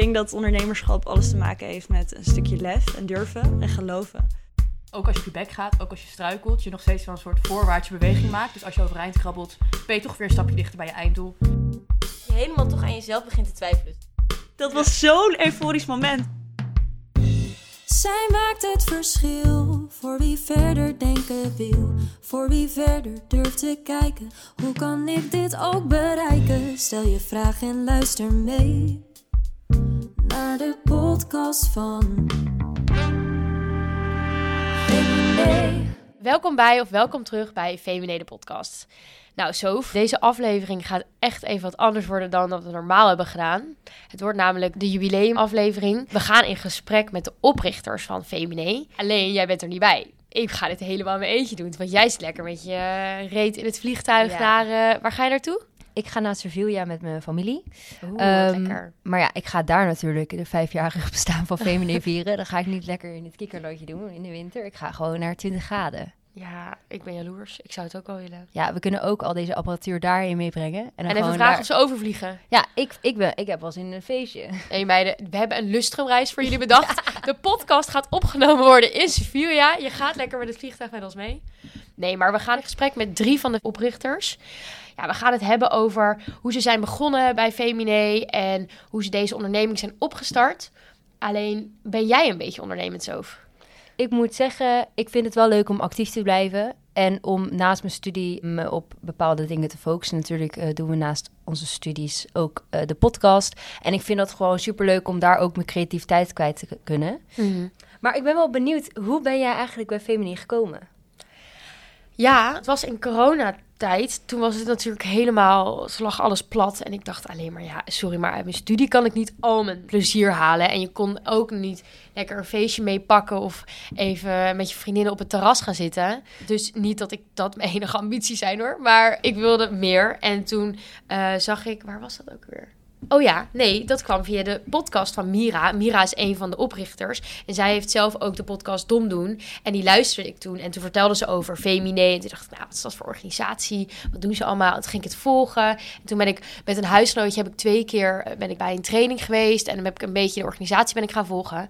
denk dat ondernemerschap alles te maken heeft met een stukje lef en durven en geloven. Ook als je op je bek gaat, ook als je struikelt, je nog steeds wel een soort voorwaartse beweging maakt. Dus als je overeind krabbelt, ben je toch weer een stapje dichter bij je einddoel. Je helemaal toch aan jezelf begint te twijfelen. Dat was zo'n euforisch moment. Zij maakt het verschil voor wie verder denken wil, voor wie verder durft te kijken. Hoe kan ik dit ook bereiken? Stel je vraag en luister mee naar de podcast van Femine. Welkom bij of welkom terug bij Feminine de podcast. Nou, Sof, deze aflevering gaat echt even wat anders worden dan dat we normaal hebben gedaan. Het wordt namelijk de jubileumaflevering. We gaan in gesprek met de oprichters van Feminine. Alleen, jij bent er niet bij. Ik ga dit helemaal in mijn eentje doen, want jij zit lekker met je reet in het vliegtuig Ja. naar... eh, waar ga je naartoe? Ik ga naar Sevilla met mijn familie. Oeh, Ehm, lekker. Maar ja, ik ga daar natuurlijk de vijfjarige bestaan van Feminine vieren. Dan ga ik niet lekker in het kikkerloodje doen in de winter. Ik ga gewoon naar 20 graden. Ja, ik ben jaloers. Ik zou het ook wel willen. Ja, we kunnen ook al deze apparatuur daarin meebrengen. En, dan En even vragen daar- of ze overvliegen. Ja, ik, ik, ben, ik heb wel zin in een feestje. Hey meiden, we hebben een lustrumreis voor jullie bedacht. De podcast gaat opgenomen worden in Sevilla. Je gaat lekker met het vliegtuig met ons mee. Nee, maar we gaan in gesprek met drie van de oprichters. Ja, we gaan het hebben over hoe ze zijn begonnen bij Femine en hoe ze deze onderneming zijn opgestart. Alleen, ben jij een beetje ondernemend, Sof? Ik moet zeggen, ik vind het wel leuk om actief te blijven. En om naast mijn studie me op bepaalde dingen te focussen. Natuurlijk eh, doen we naast onze studies ook eh, de podcast. En ik vind dat gewoon superleuk om daar ook mijn creativiteit kwijt te kunnen. Maar ik ben wel benieuwd, hoe ben jij eigenlijk bij Femini gekomen? Ja, het was in coronatijd. Toen was het natuurlijk helemaal, ze lag alles plat. En ik dacht alleen maar, ja, sorry, maar uit mijn studie kan ik niet al mijn plezier halen. En je kon ook niet lekker een feestje meepakken of even met je vriendinnen op het terras gaan zitten. Dus niet dat ik dat mijn enige ambitie zijn hoor, maar ik wilde meer. En toen eh, zag ik, waar was dat ook weer? Oh ja, nee, dat kwam via de podcast van Mira. Mira is een van de oprichters. En zij heeft zelf ook de podcast Dom Doen. En die luisterde ik toen. En toen vertelde ze over Femine. En toen dacht ik, nou, wat is dat voor organisatie? Wat doen ze allemaal? En toen ging ik het volgen. En toen ben ik met een huisgenootje, heb ik twee keer eh, ben ik bij een training geweest. En dan heb ik een beetje de organisatie ben ik gaan volgen.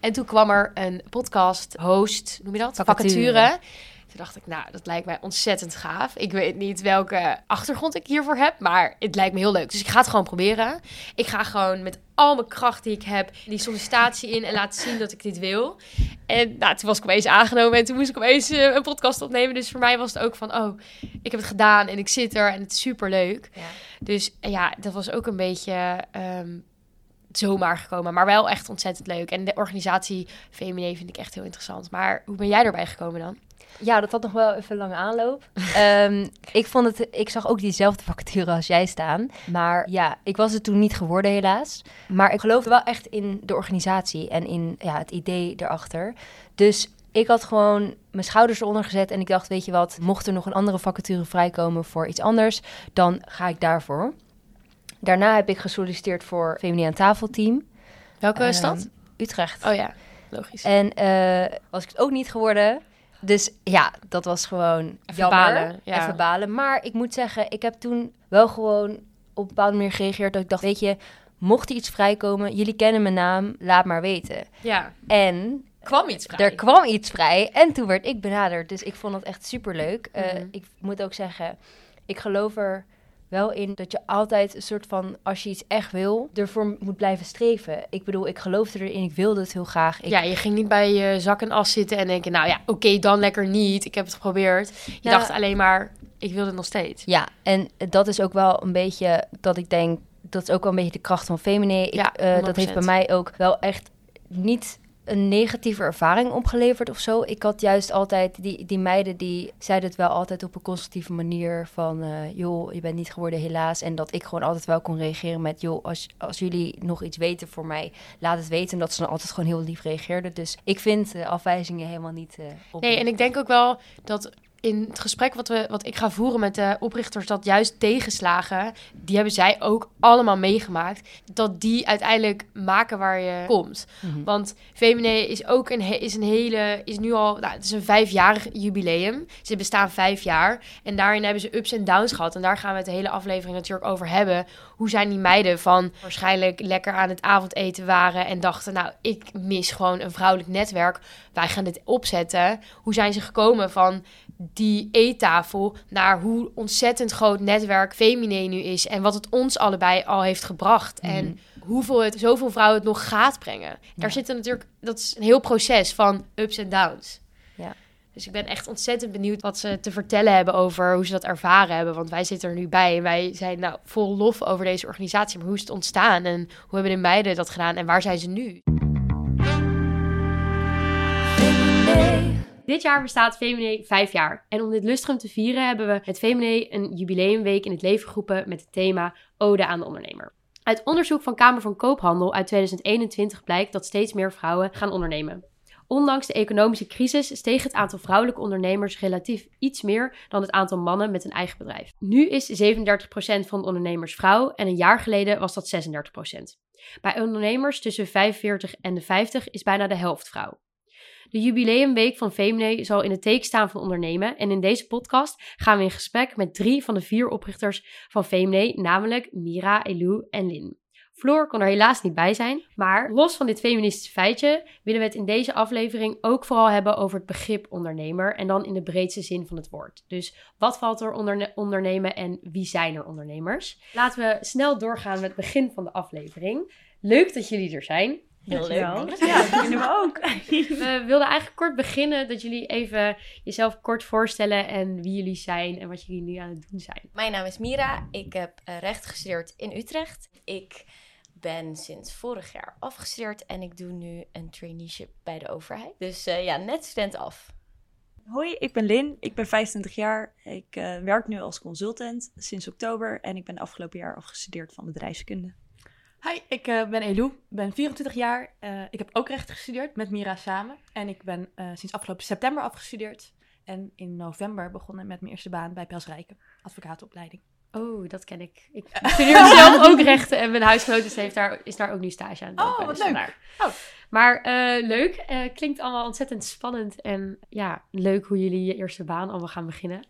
En toen kwam er een podcast host, noem je dat? Vacature. Toen dacht ik, nou, dat lijkt mij ontzettend gaaf. Ik weet niet welke achtergrond ik hiervoor heb, maar het lijkt me heel leuk. Dus ik ga het gewoon proberen. Ik ga gewoon met al mijn kracht die ik heb, die sollicitatie in en laten zien dat ik dit wil. En nou, toen was ik opeens aangenomen en toen moest ik opeens eh, een podcast opnemen. Dus voor mij was het ook van, oh, ik heb het gedaan en ik zit er en het is super leuk. Ja. Dus eh, ja, dat was ook een beetje ehm, zomaar gekomen, maar wel echt ontzettend leuk. En de organisatie Femine vind ik echt heel interessant. Maar hoe ben jij erbij gekomen dan? Ja, dat had nog wel even een lange aanloop. Ehm, ik, vond het, ik zag ook diezelfde vacature als jij staan. Maar ja, ik was het toen niet geworden helaas. Maar ik geloofde wel echt in de organisatie en in ja, het idee erachter. Dus ik had gewoon mijn schouders eronder gezet en ik dacht, weet je wat, mocht er nog een andere vacature vrijkomen voor iets anders, dan ga ik daarvoor. Daarna heb ik gesolliciteerd voor Femini aan tafelteam. Welke Ehm, stad? Utrecht. Oh ja, logisch. En eh, was ik het ook niet geworden. Dus ja, dat was gewoon Even jammer. balen, ja. Even balen. Maar ik moet zeggen, ik heb toen wel gewoon op een bepaalde manier gereageerd. Dat ik dacht, weet je, mocht er iets vrijkomen, jullie kennen mijn naam, laat maar weten. Ja, En kwam iets vrij. er kwam iets vrij en toen werd ik benaderd. Dus ik vond het echt superleuk. Eh, Mhm. Ik moet ook zeggen, ik geloof er wel in dat je altijd een soort van, als je iets echt wil, ervoor moet blijven streven. Ik bedoel, ik geloofde erin, ik wilde het heel graag. Ik Ja, je ging niet bij je zak en as zitten en denken, nou ja, oké, dan lekker niet. Ik heb het geprobeerd. Je Nou, dacht alleen maar, ik wil het nog steeds. Ja, en dat is ook wel een beetje dat ik denk, dat is ook wel een beetje de kracht van Femine. Ik, Ja, eh, dat heeft bij 100%. mij ook wel echt niet een negatieve ervaring opgeleverd of zo. Ik had juist altijd, die, die meiden die zeiden het wel altijd op een constructieve manier van, eh, joh, je bent niet geworden helaas. En dat ik gewoon altijd wel kon reageren met, joh, als, als jullie nog iets weten voor mij, laat het weten. En dat ze dan altijd gewoon heel lief reageerden. Dus ik vind eh, afwijzingen helemaal niet eh op. Nee, en ik denk ook wel dat in het gesprek wat, we, wat ik ga voeren met de oprichters, dat juist tegenslagen, die hebben zij ook allemaal meegemaakt, dat die uiteindelijk maken waar je komt. Mhm. Want Femine is ook een, is een hele, is nu al, nou, het is een vijfjarig jubileum. Ze bestaan vijf jaar en daarin hebben ze ups en downs gehad. En daar gaan we het de hele aflevering natuurlijk over hebben. Hoe zijn die meiden van waarschijnlijk lekker aan het avondeten waren en dachten, nou, ik mis gewoon een vrouwelijk netwerk. Wij gaan dit opzetten. Hoe zijn ze gekomen van die eettafel naar hoe ontzettend groot netwerk Femine nu is en wat het ons allebei al heeft gebracht en hoeveel het zoveel vrouwen het nog gaat brengen. Daar zitten natuurlijk dat is een heel proces van ups en downs. Ja. Dus ik ben echt ontzettend benieuwd wat ze te vertellen hebben over hoe ze dat ervaren hebben. Want wij zitten er nu bij en wij zijn nou vol lof over deze organisatie. Maar hoe is het ontstaan en hoe hebben de meiden dat gedaan en waar zijn ze nu? Dit jaar bestaat Femine vijf jaar. En om dit lustrum te vieren hebben we met Femine een jubileumweek in het leven geroepen met het thema Ode aan de ondernemer. Uit onderzoek van Kamer van Koophandel uit 2021 blijkt dat steeds meer vrouwen gaan ondernemen. Ondanks de economische crisis steeg het aantal vrouwelijke ondernemers relatief iets meer dan het aantal mannen met een eigen bedrijf. Nu is 37% van de ondernemers vrouw en een jaar geleden was dat 36%. Bij ondernemers tussen 45 en de 50 is bijna de helft vrouw. De jubileumweek van Femine zal in het teken staan van ondernemen. En in deze podcast gaan we in gesprek met drie van de vier oprichters van Femine, namelijk Mira, Elou en Lin. Floor kon er helaas niet bij zijn, maar los van dit feministische feitje willen we het in deze aflevering ook vooral hebben over het begrip ondernemer en dan in de breedste zin van het woord. Dus wat valt er onder ondernemen en wie zijn er ondernemers? Laten we snel doorgaan met het begin van de aflevering. Leuk dat jullie er zijn. Heel leuk. Ja, dat vinden we ook. We wilden eigenlijk kort beginnen dat jullie even jezelf kort voorstellen en wie jullie zijn en wat jullie nu aan het doen zijn. Mijn naam is Mira. Ik heb eh, recht gestudeerd in Utrecht. Ik ben sinds vorig jaar afgestudeerd en ik doe nu een traineeship bij de overheid. Dus eh, ja, net student af. Hoi, ik ben Lin. Ik ben 25 jaar. Ik eh, werk nu als consultant sinds oktober. En ik ben afgelopen jaar afgestudeerd van bedrijfskunde. Hi, ik eh, ben Elou, ben 24 jaar. Eh, ik heb ook recht gestudeerd met Mira samen. En ik ben eh, sinds afgelopen september afgestudeerd. En in november begonnen met mijn eerste baan bij Pels Rijken, advocatenopleiding. Oh, dat ken ik. Ik studeer zelf ook rechten en mijn huisgenoot is, heeft daar, is daar ook nu stage aan Oh, wat dus leuk. Oh. Maar leuk, klinkt allemaal ontzettend spannend en ja, leuk hoe jullie je eerste baan allemaal gaan beginnen.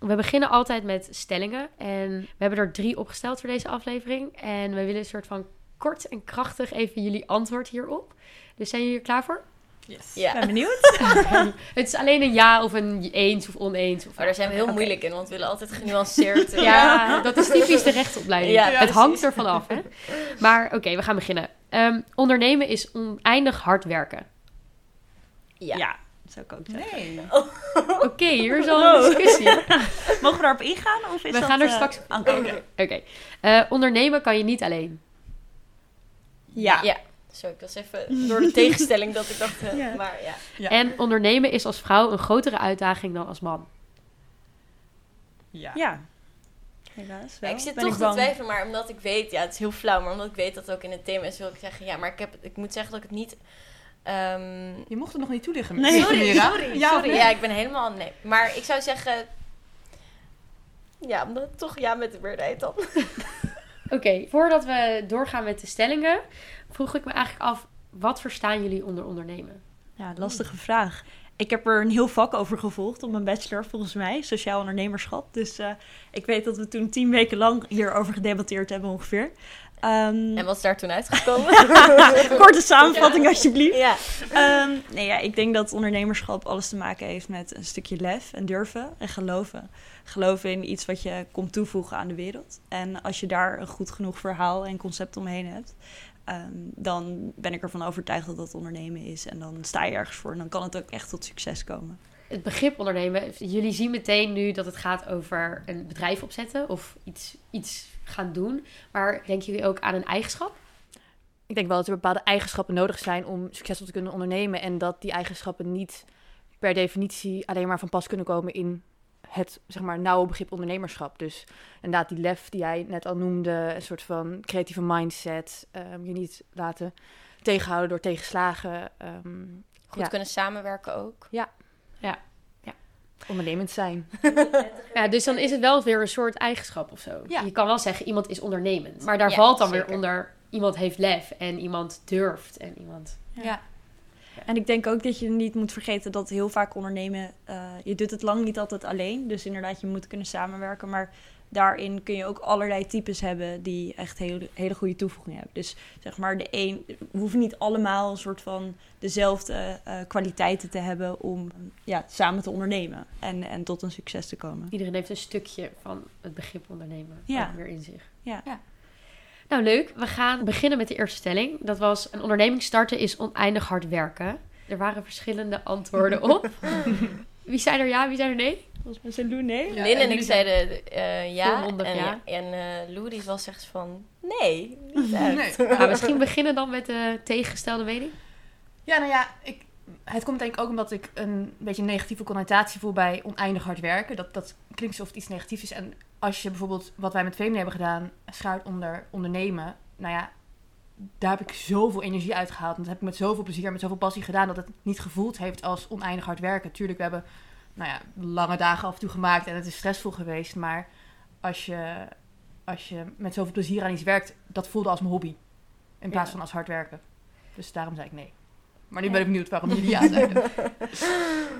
We beginnen altijd met stellingen en we hebben er drie opgesteld voor deze aflevering. En we willen een soort van kort en krachtig even jullie antwoord hierop. Dus zijn jullie er klaar voor? Yes. Ja, Ben benieuwd? Het is alleen een ja of een eens of oneens. Of maar daar zijn we heel moeilijk in, want we willen altijd genuanceerd. eh, Ja, dat is typisch de rechtsopleiding. Ja, het hangt ervan af, hè? Maar oké, we gaan beginnen. Ehm, ondernemen is oneindig hard werken. Ja. Ja, zou ik ook zeggen. Nee. Oké, hier is al een discussie. Mogen we daarop ingaan? Of is We dat, gaan er eh, straks aan- Oké. Oké. Eh, ondernemen kan je niet alleen. Ja. Ja. Zo, ik was even door de tegenstelling dat ik dacht, eh, Ja. maar ja. Ja. En ondernemen is als vrouw een grotere uitdaging dan als man. Ja. Ja. Helaas wel. Ja, ik zit Ben toch te bang. twijfelen, maar omdat ik weet, ja, het is heel flauw, maar omdat ik weet dat het ook in het thema is, wil ik zeggen, ja, maar ik, heb, ik moet zeggen dat ik het niet... ehm, Je mocht het nog niet toelichten. Nee. Sorry, sorry, Ja, sorry. nee? Ja, ik ben helemaal... Nee. Maar ik zou zeggen... Ja, omdat toch ja met de meerderheid dan. Oké, voordat we doorgaan met de stellingen, vroeg ik me eigenlijk af, wat verstaan jullie onder ondernemen? Ja, lastige vraag. Ik heb er een heel vak over gevolgd op mijn bachelor, volgens mij, sociaal ondernemerschap. Dus eh, ik weet dat we toen tien weken lang hierover gedebatteerd hebben ongeveer. Ehm, En wat is daar toen uitgekomen? korte samenvatting alsjeblieft. ja. Ehm, nee, ja, ik denk dat ondernemerschap alles te maken heeft met een stukje lef en durven en geloven. Geloven in iets wat je komt toevoegen aan de wereld. En als je daar een goed genoeg verhaal en concept omheen hebt, ehm, dan ben ik ervan overtuigd dat dat ondernemen is. En dan sta je ergens voor en dan kan het ook echt tot succes komen. Het begrip ondernemen, jullie zien meteen nu dat het gaat over een bedrijf opzetten of iets, iets gaan doen. Maar denken jullie ook aan een eigenschap? Ik denk wel dat er bepaalde eigenschappen nodig zijn om succesvol te kunnen ondernemen. En dat die eigenschappen niet per definitie alleen maar van pas kunnen komen in het zeg maar, nauwe begrip ondernemerschap. Dus inderdaad, die lef die jij net al noemde, een soort van creatieve mindset. ehm, je niet laten tegenhouden door tegenslagen. ehm, Goed Ja. kunnen samenwerken ook. Ondernemend zijn. Ja, dus dan is het wel weer een soort eigenschap of zo. Ja. Je kan wel zeggen, iemand is ondernemend. Maar daar Ja, valt dan zeker. weer onder, iemand heeft lef en iemand durft en iemand... Ja. En ik denk ook dat je niet moet vergeten dat heel vaak ondernemen, eh, je doet het lang niet altijd alleen. Dus inderdaad, je moet kunnen samenwerken. Maar daarin kun je ook allerlei types hebben die echt hele, hele goede toevoeging hebben. Dus zeg maar, de een, we hoeven niet allemaal een soort van dezelfde eh, kwaliteiten te hebben om ja, samen te ondernemen en, en tot een succes te komen. Iedereen heeft een stukje van het begrip ondernemen Ja. weer in zich. Ja. Ja. Nou, leuk. We gaan beginnen met de eerste stelling. Dat was, een onderneming starten is oneindig hard werken. Er waren verschillende antwoorden op. wie zei er ja, wie zei er nee? Volgens mij zijn Lou nee. Lin en ik zeiden eh, ja. Volmondig en ja. en eh Lou die was echt van nee. Niet echt. Nou, misschien beginnen dan met de tegengestelde mening. Ja, nou ja, ik, het komt denk ik ook omdat ik een beetje een negatieve connotatie voel bij oneindig hard werken. Dat, dat klinkt alsof het iets negatiefs is. En als je bijvoorbeeld, wat wij met Femine hebben gedaan, schuilt onder ondernemen. Nou ja, daar heb ik zoveel energie uit gehaald. En dat heb ik met zoveel plezier, met zoveel passie gedaan, dat het niet gevoeld heeft als oneindig hard werken. Tuurlijk, we hebben nou ja, lange dagen af en toe gemaakt en het is stressvol geweest. Maar als je, als je met zoveel plezier aan iets werkt, dat voelde als mijn hobby. In plaats Ja. van als hard werken. Dus daarom zei ik nee. Maar nu Ja. ben ik benieuwd waarom jullie ja zeiden.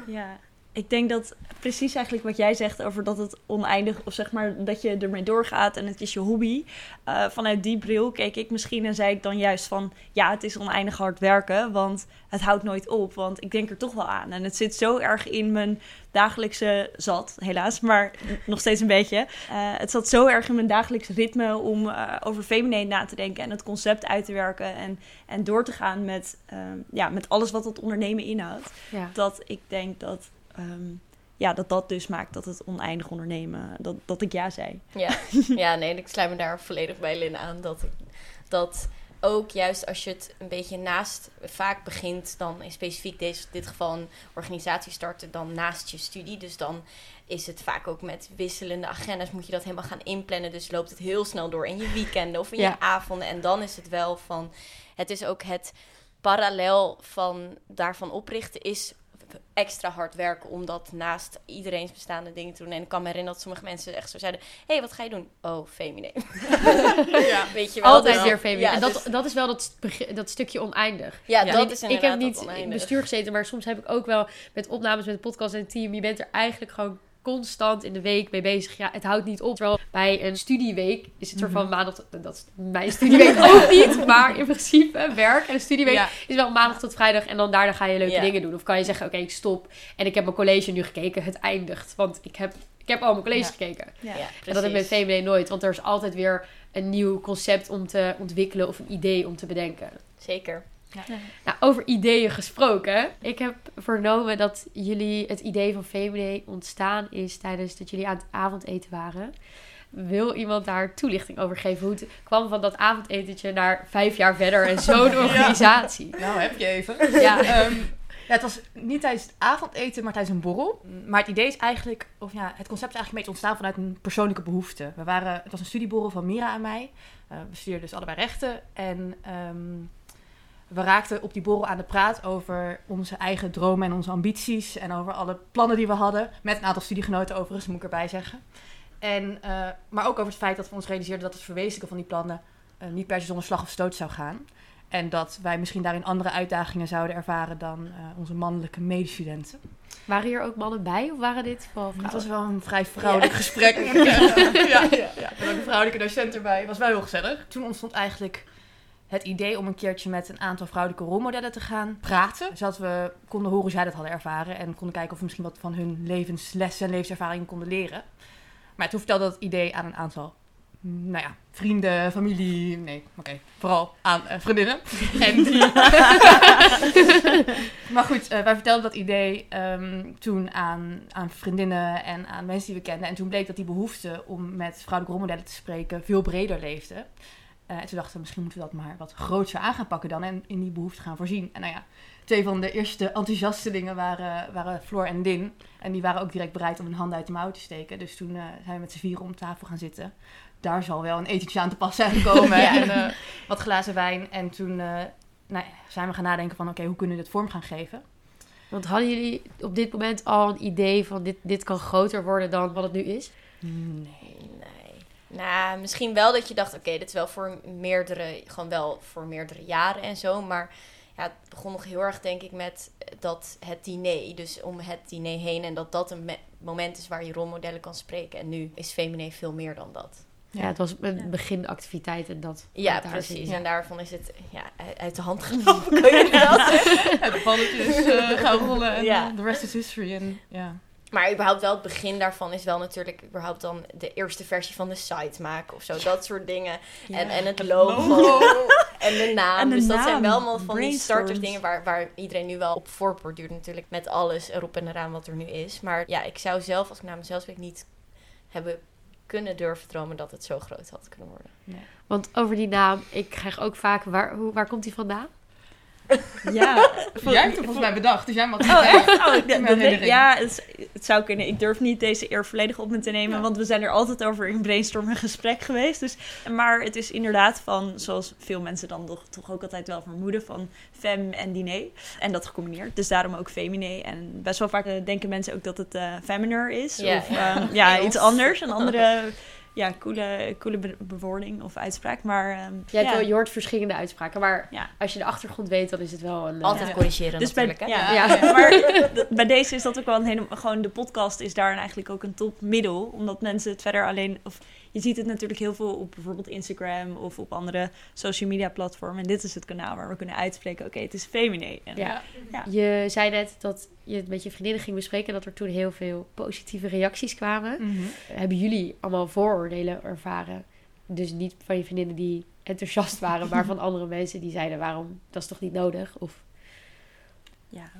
Ja, ik denk dat precies eigenlijk wat jij zegt over dat het oneindig, of zeg maar dat je ermee doorgaat en het is je hobby. Eh, vanuit die bril keek ik misschien en zei ik dan juist van ja, het is oneindig hard werken, want het houdt nooit op. Want ik denk er toch wel aan. En het zit zo erg in mijn dagelijkse zat, helaas, maar nog steeds een beetje. Eh, het zat zo erg in mijn dagelijks ritme om eh, over feminine na te denken en het concept uit te werken en, en door te gaan met, ja, met alles wat het ondernemen inhoudt Ja. dat ik denk dat, ehm, ja, dat dat dus maakt dat het oneindig ondernemen, dat, dat ik ja zei. Ja. ja, nee, ik sluit me daar volledig bij Lin aan. Dat, dat ook juist als je het een beetje naast, vaak begint dan in specifiek deze, dit geval een organisatie starten, dan naast je studie. Dus dan is het vaak ook met wisselende agendas, moet je dat helemaal gaan inplannen. Dus loopt het heel snel door in je weekenden of in Ja. je avonden. En dan is het wel van, het is ook het parallel van daarvan oprichten is extra hard werken om dat naast iedereen's bestaande dingen te doen. En ik kan me herinneren dat sommige mensen echt zo zeiden: Hé, hey, wat ga je doen? Oh, femine. ja. Weet je wel? Altijd dus- weer feminine. Ja, en dat, dus- dat is wel dat, dat stukje oneindig. ja, Ja. dat Ik- is ik heb niet in bestuur gezeten, maar soms heb ik ook wel met opnames met de podcast en het team. Je bent er eigenlijk gewoon constant in de week mee bezig. Ja, het houdt niet op. Terwijl bij een studieweek is het er van maandag tot, dat is mijn studieweek ook niet, maar in principe werk en een studieweek Ja. is wel maandag tot vrijdag en dan daarna ga je leuke Ja. dingen doen. Of kan je zeggen, oké, ik stop en ik heb mijn college nu gekeken, het eindigt, want ik heb ik heb al mijn college Ja. gekeken. Ja. Ja, En dat heb ik met. VMD nooit, want er is altijd weer een nieuw concept om te ontwikkelen of een idee om te bedenken. Zeker. Nou, over ideeën gesproken. Ik heb vernomen dat jullie het idee van VMD ontstaan is tijdens dat jullie aan het avondeten waren. Wil iemand daar toelichting over geven? Hoe het kwam van dat avondetentje naar vijf jaar verder en zo'n organisatie? Nou, heb je even. Ja. Ehm, ja, het was niet tijdens het avondeten, maar tijdens een borrel. Maar het idee is eigenlijk, of ja, het concept is eigenlijk een beetje ontstaan vanuit een persoonlijke behoefte. We waren, het was een studieborrel van Mira en mij. Eh, we studeerden dus allebei rechten. En ehm, we raakten op die borrel aan de praat over onze eigen dromen en onze ambities. En over alle plannen die we hadden. Met een aantal studiegenoten overigens, moet ik erbij zeggen. En, eh, maar ook over het feit dat we ons realiseerden dat het verwezenlijken van die plannen eh, niet per se zonder slag of stoot zou gaan. En dat wij misschien daarin andere uitdagingen zouden ervaren dan eh, onze mannelijke medestudenten. Waren hier ook mannen bij of waren dit vooral Het was wel een vrij vrouwelijk gesprek. ja, ja, ja. Er was ook een vrouwelijke docent erbij. Het was wel heel gezellig. Toen ontstond eigenlijk het idee om een keertje met een aantal vrouwelijke rolmodellen te gaan praten. Zodat we konden horen hoe zij dat hadden ervaren. En konden kijken of we misschien wat van hun levenslessen en levenservaringen konden leren. Maar toen vertelde dat idee aan een aantal nou ja, vrienden, familie, nee, oké, vooral aan eh, vriendinnen. En die... maar goed, eh, wij vertelden dat idee ehm, toen aan, aan vriendinnen en aan mensen die we kenden. En toen bleek dat die behoefte om met vrouwelijke rolmodellen te spreken veel breder leefde. Eh, en toen dachten we, misschien moeten we dat maar wat groter aan gaan pakken dan en in die behoefte gaan voorzien. En nou ja, twee van de eerste enthousiaste dingen waren, waren Floor en Din. En die waren ook direct bereid om hun handen uit de mouw te steken. Dus toen eh, zijn we met z'n vieren om tafel gaan zitten. Daar zal wel een etentje aan te pas zijn gekomen. En eh, wat glazen wijn. En toen nou, ja, zijn we gaan nadenken van, oké, hoe kunnen we dit vorm gaan geven? Want hadden jullie op dit moment al een idee van dit, dit kan groter worden dan wat het nu is? Nee. Nou, misschien wel dat je dacht, oké, dit is wel voor meerdere, gewoon wel voor meerdere jaren en zo. Maar ja, het begon nog heel erg, denk ik, met dat het diner. Dus om het diner heen en dat dat een me- moment is waar je rolmodellen kan spreken. En nu is Femine veel meer dan dat. Ja, het was een beginactiviteit en dat. Ja, dat daar precies. zit. En daarvan is het ja, uit- de hand genomen, kun je dat zeggen. Het balletjes eh, gaan rollen en Ja. the rest is history. En, ja. Maar überhaupt wel het begin daarvan is wel natuurlijk überhaupt dan de eerste versie van de site maken of zo. Dat soort dingen. En, en het logo. en de naam. En de dus dat zijn wel allemaal van die Brainstorms. startersdingen waar, waar iedereen nu wel op voortborduurt natuurlijk. Met alles erop en eraan wat er nu is. Maar ja, ik zou zelf, als ik naar mezelf spreek, niet hebben kunnen durven dromen dat het zo groot had kunnen worden. Want over die naam, ik krijg ook vaak, waar, hoe, waar komt die vandaan? Ja, Jij hebt het volgens mij bedacht, dus jij mag Oh, echt? Oh, de- mijn de- herinnering. ja, het, het zou kunnen. Ik durf niet deze eer volledig op me te nemen, want we zijn er altijd over in brainstorm en gesprek geweest. Dus, maar het is inderdaad van, zoals veel mensen dan toch, toch ook altijd wel vermoeden, van fem en diner. En dat gecombineerd. Dus daarom ook femine. En best wel vaak eh, denken mensen ook dat het eh femininer is. Ja, of ja. ehm, ja, iets anders. Een andere ja, coole, coole be- bewoording of uitspraak. Maar ehm, Ja, het ja. wel- je hoort verschillende uitspraken, maar Ja. als je de achtergrond weet, dan is het wel een... eh, Altijd Ja. corrigeren Dus bij, hè? ja, Ja. ja. maar bij deze is dat ook wel een hele... Gewoon de podcast is daar eigenlijk ook een topmiddel. Omdat mensen het verder alleen... Of je ziet het natuurlijk heel veel op bijvoorbeeld Instagram of op andere social media platformen. En dit is het kanaal waar we kunnen uitspreken, oké, het is feminine. En, Ja. Ja. Je zei net dat je het met je vriendinnen ging bespreken, dat er toen heel veel positieve reacties kwamen. Mhm. Hebben jullie allemaal vooroordelen ervaren? Dus niet van je vriendinnen die enthousiast waren, maar van andere mensen die zeiden, waarom, dat is toch niet nodig? Of, Ja.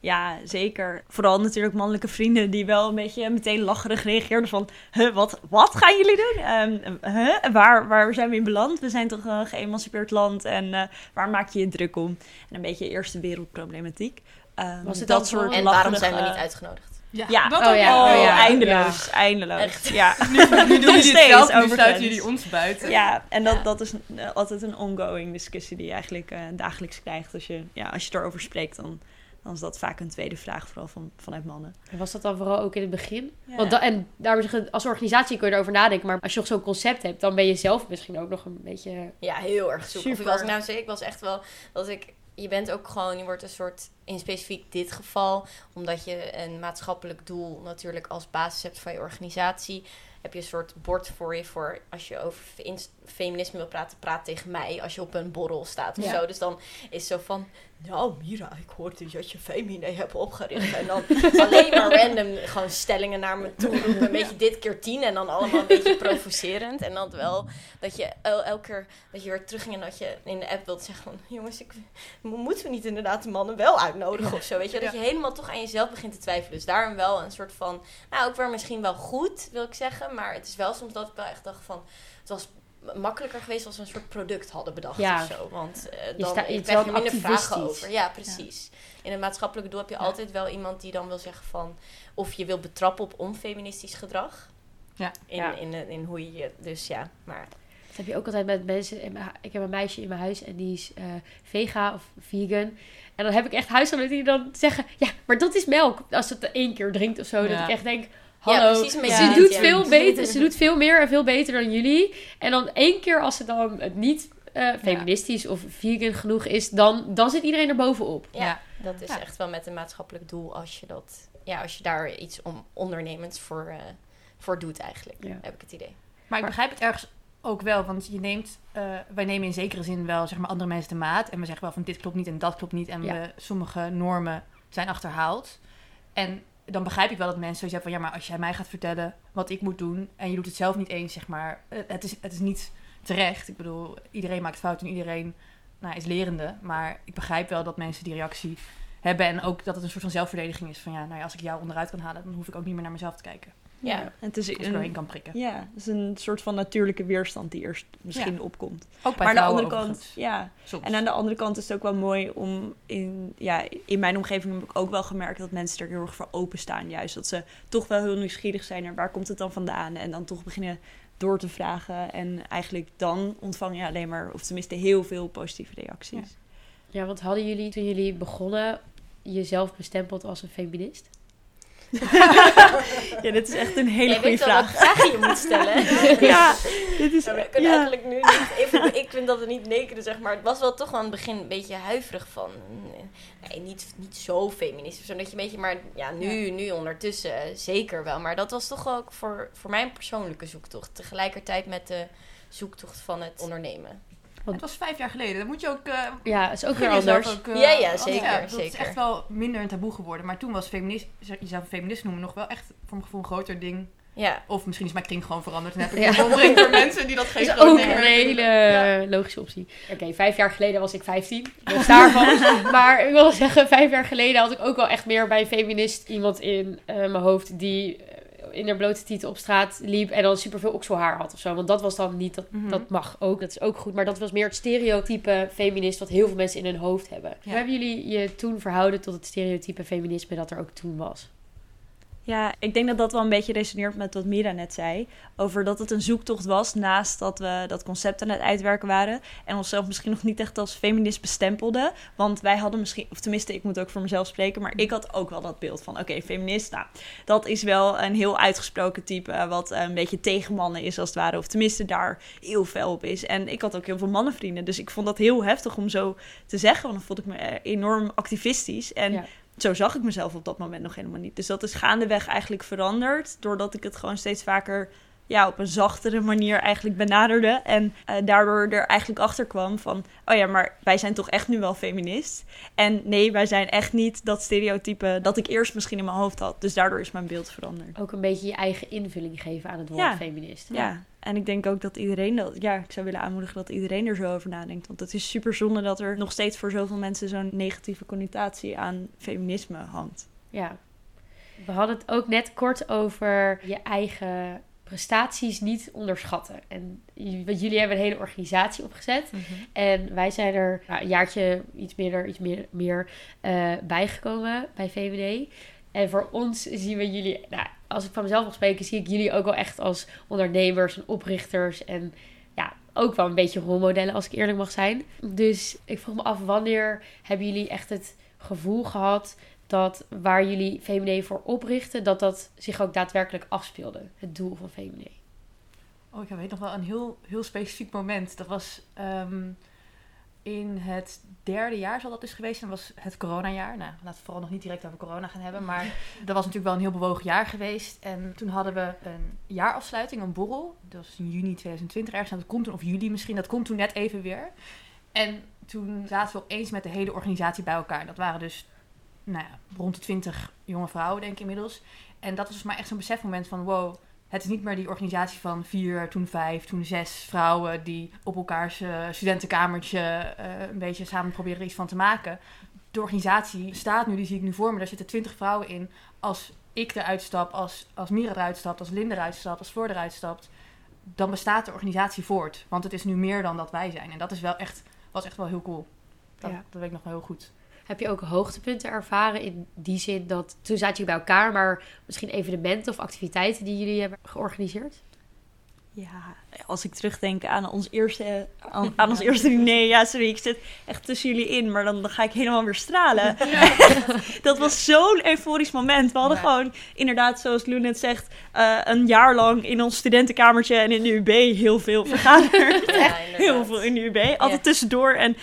Ja, zeker. Vooral natuurlijk mannelijke vrienden die wel een beetje meteen lacherig reageerden van... Huh, wat, wat gaan jullie doen? Ehm, huh, waar, waar zijn we in beland? We zijn toch een geëmancipeerd land en eh, waar maak je je druk om? En een beetje eerste wereldproblematiek. Ehm, Was het dat soort En waarom zijn we niet uitgenodigd? Ja, Ja. dat Oh ook ja, wel. Oh, ja. eindeloos, eindeloos. Echt. Ja. Nu, nu doen Nog jullie steeds, het zelf, nu sluiten jullie ons buiten. Ja, en dat, Ja. dat is altijd een ongoing discussie die je eigenlijk eh, dagelijks krijgt. Als je, ja, als je erover spreekt, dan, dan is dat vaak een tweede vraag, vooral van, vanuit mannen. en was dat dan vooral ook in het begin? Ja. Want da- en daarom zeggen, als organisatie kun je erover nadenken, maar als je nog zo'n concept hebt, dan ben je zelf misschien ook nog een beetje... Ja, heel erg zoek. Of Super. als ik nou zeg, ik was echt wel dat ik. Je bent ook gewoon, je wordt een soort, in specifiek dit geval, omdat je een maatschappelijk doel natuurlijk als basis hebt van je organisatie, heb je een soort bord voor je voor als je over fe- feminisme wil praten, praat tegen mij als je op een borrel staat of Ja. zo. Dus dan is zo van, nou Mira, ik hoorde dat je Femine hebt opgericht. En dan alleen maar random gewoon stellingen naar me toe roepen. Een beetje dit keer tien en dan allemaal een beetje provocerend. En dan wel dat je el- elke keer dat je weer terugging en dat je in de app wilt zeggen van... Jongens, ik, moeten we niet inderdaad de mannen wel uitnodigen of zo? Weet je, dat je helemaal toch aan jezelf begint te twijfelen. Dus daarom wel een soort van... Nou, ook weer misschien wel goed, wil ik zeggen. Maar het is wel soms dat ik wel echt dacht van... Het was makkelijker geweest als we een soort product hadden bedacht Ja. of zo. Want eh, Je dan sta- je krijg je minder vragen over. Ja, precies. In het maatschappelijke doel heb je Ja. altijd wel iemand die dan wil zeggen van... Of je wil betrappen op onfeministisch gedrag. Ja. In, Ja. In, in, in hoe je je... Dus ja, maar... Dat heb je ook altijd met mensen. in mijn hu- Ik heb een meisje in mijn huis en die is eh, vega of vegan. En dan heb ik echt huisgenoten die dan zeggen... Ja, maar dat is melk. Als ze het één keer drinkt of zo. Dat ik echt denk... Ja, Hallo, beetje ze dit, doet ja. veel beter. Ze doet veel meer en veel beter dan jullie. En dan één keer als ze dan het niet eh, feministisch of vegan genoeg is... Dan, dan zit iedereen er bovenop. Ja, Ja. dat is Ja. echt wel met een maatschappelijk doel als je dat... Ja, als je daar iets om ondernemends voor, eh, voor doet eigenlijk. Ja. Heb ik het idee. Maar ik begrijp het ergens ook wel, want je neemt, eh, wij nemen in zekere zin wel zeg maar, andere mensen de maat. En we zeggen wel van dit klopt niet en dat klopt niet. En Ja. we, sommige normen zijn achterhaald. En dan begrijp ik wel dat mensen zoiets hebben van ja, maar als jij mij gaat vertellen wat ik moet doen en je doet het zelf niet eens, zeg maar, eh, het is, het is niet terecht. Ik bedoel, iedereen maakt fouten en iedereen nou, is lerende. Maar ik begrijp wel dat mensen die reactie hebben en ook dat het een soort van zelfverdediging is van ja, nou ja, als ik jou onderuit kan halen, dan hoef ik ook niet meer naar mezelf te kijken. Ja. Het is doorheen een, kan prikken. ja, het is een soort van natuurlijke weerstand die eerst misschien opkomt. Ook bij maar aan de vrouwen andere kant, overigens. ja. Soms. En aan de andere kant is het ook wel mooi om in, ja, in mijn omgeving heb ik ook wel gemerkt dat mensen er heel erg voor openstaan. Juist dat ze toch wel heel nieuwsgierig zijn naar waar komt het dan vandaan. En dan toch beginnen door te vragen. En eigenlijk dan ontvang je alleen maar, of tenminste heel veel positieve reacties. Ja, want hadden jullie toen jullie begonnen jezelf bestempelt als een feminist? Ja, dit is echt een hele goede weet wel welke vraag. vraag je moet stellen. Ja, dit is... Ja, we kunnen ja. eigenlijk nu niet even... Ik vind dat we niet nekenen, zeg maar. Het was wel toch wel aan het begin een beetje huiverig van... Nee, niet, niet zo feministisch. Zodat je een beetje... Maar ja, nu, nu ondertussen eh, zeker wel. Maar dat was toch ook voor, voor mijn persoonlijke zoektocht. Tegelijkertijd met de zoektocht van het ondernemen. Het was vijf jaar geleden. Dan moet je ook... eh, Ja, is ook weer anders. ook, eh, Ja, ja, zeker, dat is echt wel minder een taboe geworden. Maar toen was feminist, jezelf een feminist noemen nog wel echt voor mijn gevoel een groter ding. Ja, Of misschien is mijn kring gewoon veranderd. En heb ik Ja. een voor mensen die dat geen Dat is ook nemen. een hele Ja. logische optie. Oké, vijf jaar geleden was ik 15. Dus daarvan. maar ik wil zeggen, vijf jaar geleden had ik ook wel echt meer bij een feminist iemand in eh, mijn hoofd die in haar blote tieten op straat liep en dan superveel okselhaar had of zo. Want dat was dan niet, dat, Mhm. dat mag ook, dat is ook goed. Maar dat was meer het stereotype feminist wat heel veel mensen in hun hoofd hebben. Ja. Hoe hebben jullie je toen verhouden tot het stereotype feminisme dat er ook toen was? Ja, ik denk dat dat wel een beetje resoneert met wat Mira net zei. Over dat het een zoektocht was naast dat we dat concept aan het uitwerken waren. En onszelf misschien nog niet echt als feminist bestempelden. Want wij hadden misschien, of tenminste, ik moet ook voor mezelf spreken. Maar ik had ook wel dat beeld van: oké, feminist. Nou, dat is wel een heel uitgesproken type. eh, Wat eh, een beetje tegen mannen is als het ware. Of tenminste daar heel fel op is. En ik had ook heel veel mannenvrienden. Dus ik vond dat heel heftig om zo te zeggen. Want dan vond ik me eh, enorm activistisch. En Ja. Zo zag ik mezelf op dat moment nog helemaal niet. Dus dat is gaandeweg eigenlijk veranderd. Doordat ik het gewoon steeds vaker ja, op een zachtere manier eigenlijk benaderde. En eh, daardoor er eigenlijk achter kwam van... oh ja, maar wij zijn toch echt nu wel feminist. En nee, wij zijn echt niet dat stereotype... dat ik eerst misschien in mijn hoofd had. Dus daardoor is mijn beeld veranderd. Ook een beetje je eigen invulling geven aan het woord Ja. feminist. Ja, en ik denk ook dat iedereen dat... Ja, ik zou willen aanmoedigen dat iedereen er zo over nadenkt. Want het is super zonde dat er nog steeds voor zoveel mensen... zo'n negatieve connotatie aan feminisme hangt. Ja. We hadden het ook net kort over je eigen prestaties niet onderschatten. En jullie hebben een hele organisatie opgezet. En wij zijn er nou, een jaartje iets meer, iets meer, meer eh, bijgekomen bij VVD. En voor ons zien we jullie, nou, als ik van mezelf mag spreken, zie ik jullie ook wel echt als ondernemers en oprichters. En ja, ook wel een beetje rolmodellen, als ik eerlijk mag zijn. Dus ik vroeg me af, wanneer hebben jullie echt het gevoel gehad dat waar jullie VMD voor oprichten, dat dat zich ook daadwerkelijk afspeelde, het doel van VMD. Oh, ik weet nog wel een heel, heel specifiek moment. Dat was ehm, in het derde jaar zal dat dus geweest zijn. Dat was het coronajaar. Nou, laten we vooral nog niet direct over corona gaan hebben. Maar dat was natuurlijk wel een heel bewogen jaar geweest. En toen hadden we een jaarafsluiting, een borrel. Dat was in juni 2020 ergens. En dat komt toen, of juli misschien, dat komt toen net even weer. En toen zaten we opeens met de hele organisatie bij elkaar. Dat waren dus nou ja, rond de twintig jonge vrouwen, denk ik inmiddels. En dat was dus maar echt zo'n besefmoment van wow, het is niet meer die organisatie van vier, toen vijf, toen zes vrouwen die op elkaars eh, studentenkamertje eh, een beetje samen proberen er iets van te maken. De organisatie staat nu, die zie ik nu voor me, daar zitten twintig vrouwen in. Als ik eruit stap, als, als Mira eruit stapt, als Linda eruit stapt, als Floor eruit stapt, dan bestaat de organisatie voort. Want het is nu meer dan dat wij zijn. En dat is wel echt, was echt wel heel cool. Dat, Ja. dat weet ik nog wel heel goed. Heb je ook hoogtepunten ervaren in die zin dat toen zaten jullie bij elkaar, maar misschien evenementen of activiteiten die jullie hebben georganiseerd? Ja, als ik terugdenk aan ons eerste, aan, aan ons eerste diner. Ja, sorry, ik zit echt tussen jullie in, maar dan, dan ga ik helemaal weer stralen. dat was zo'n euforisch moment. We hadden Ja. gewoon, inderdaad, zoals Lou net zegt, eh, een jaar lang in ons studentenkamertje en in de UB heel veel vergaderd. Ja, heel veel in de UB. Altijd Ja. tussendoor en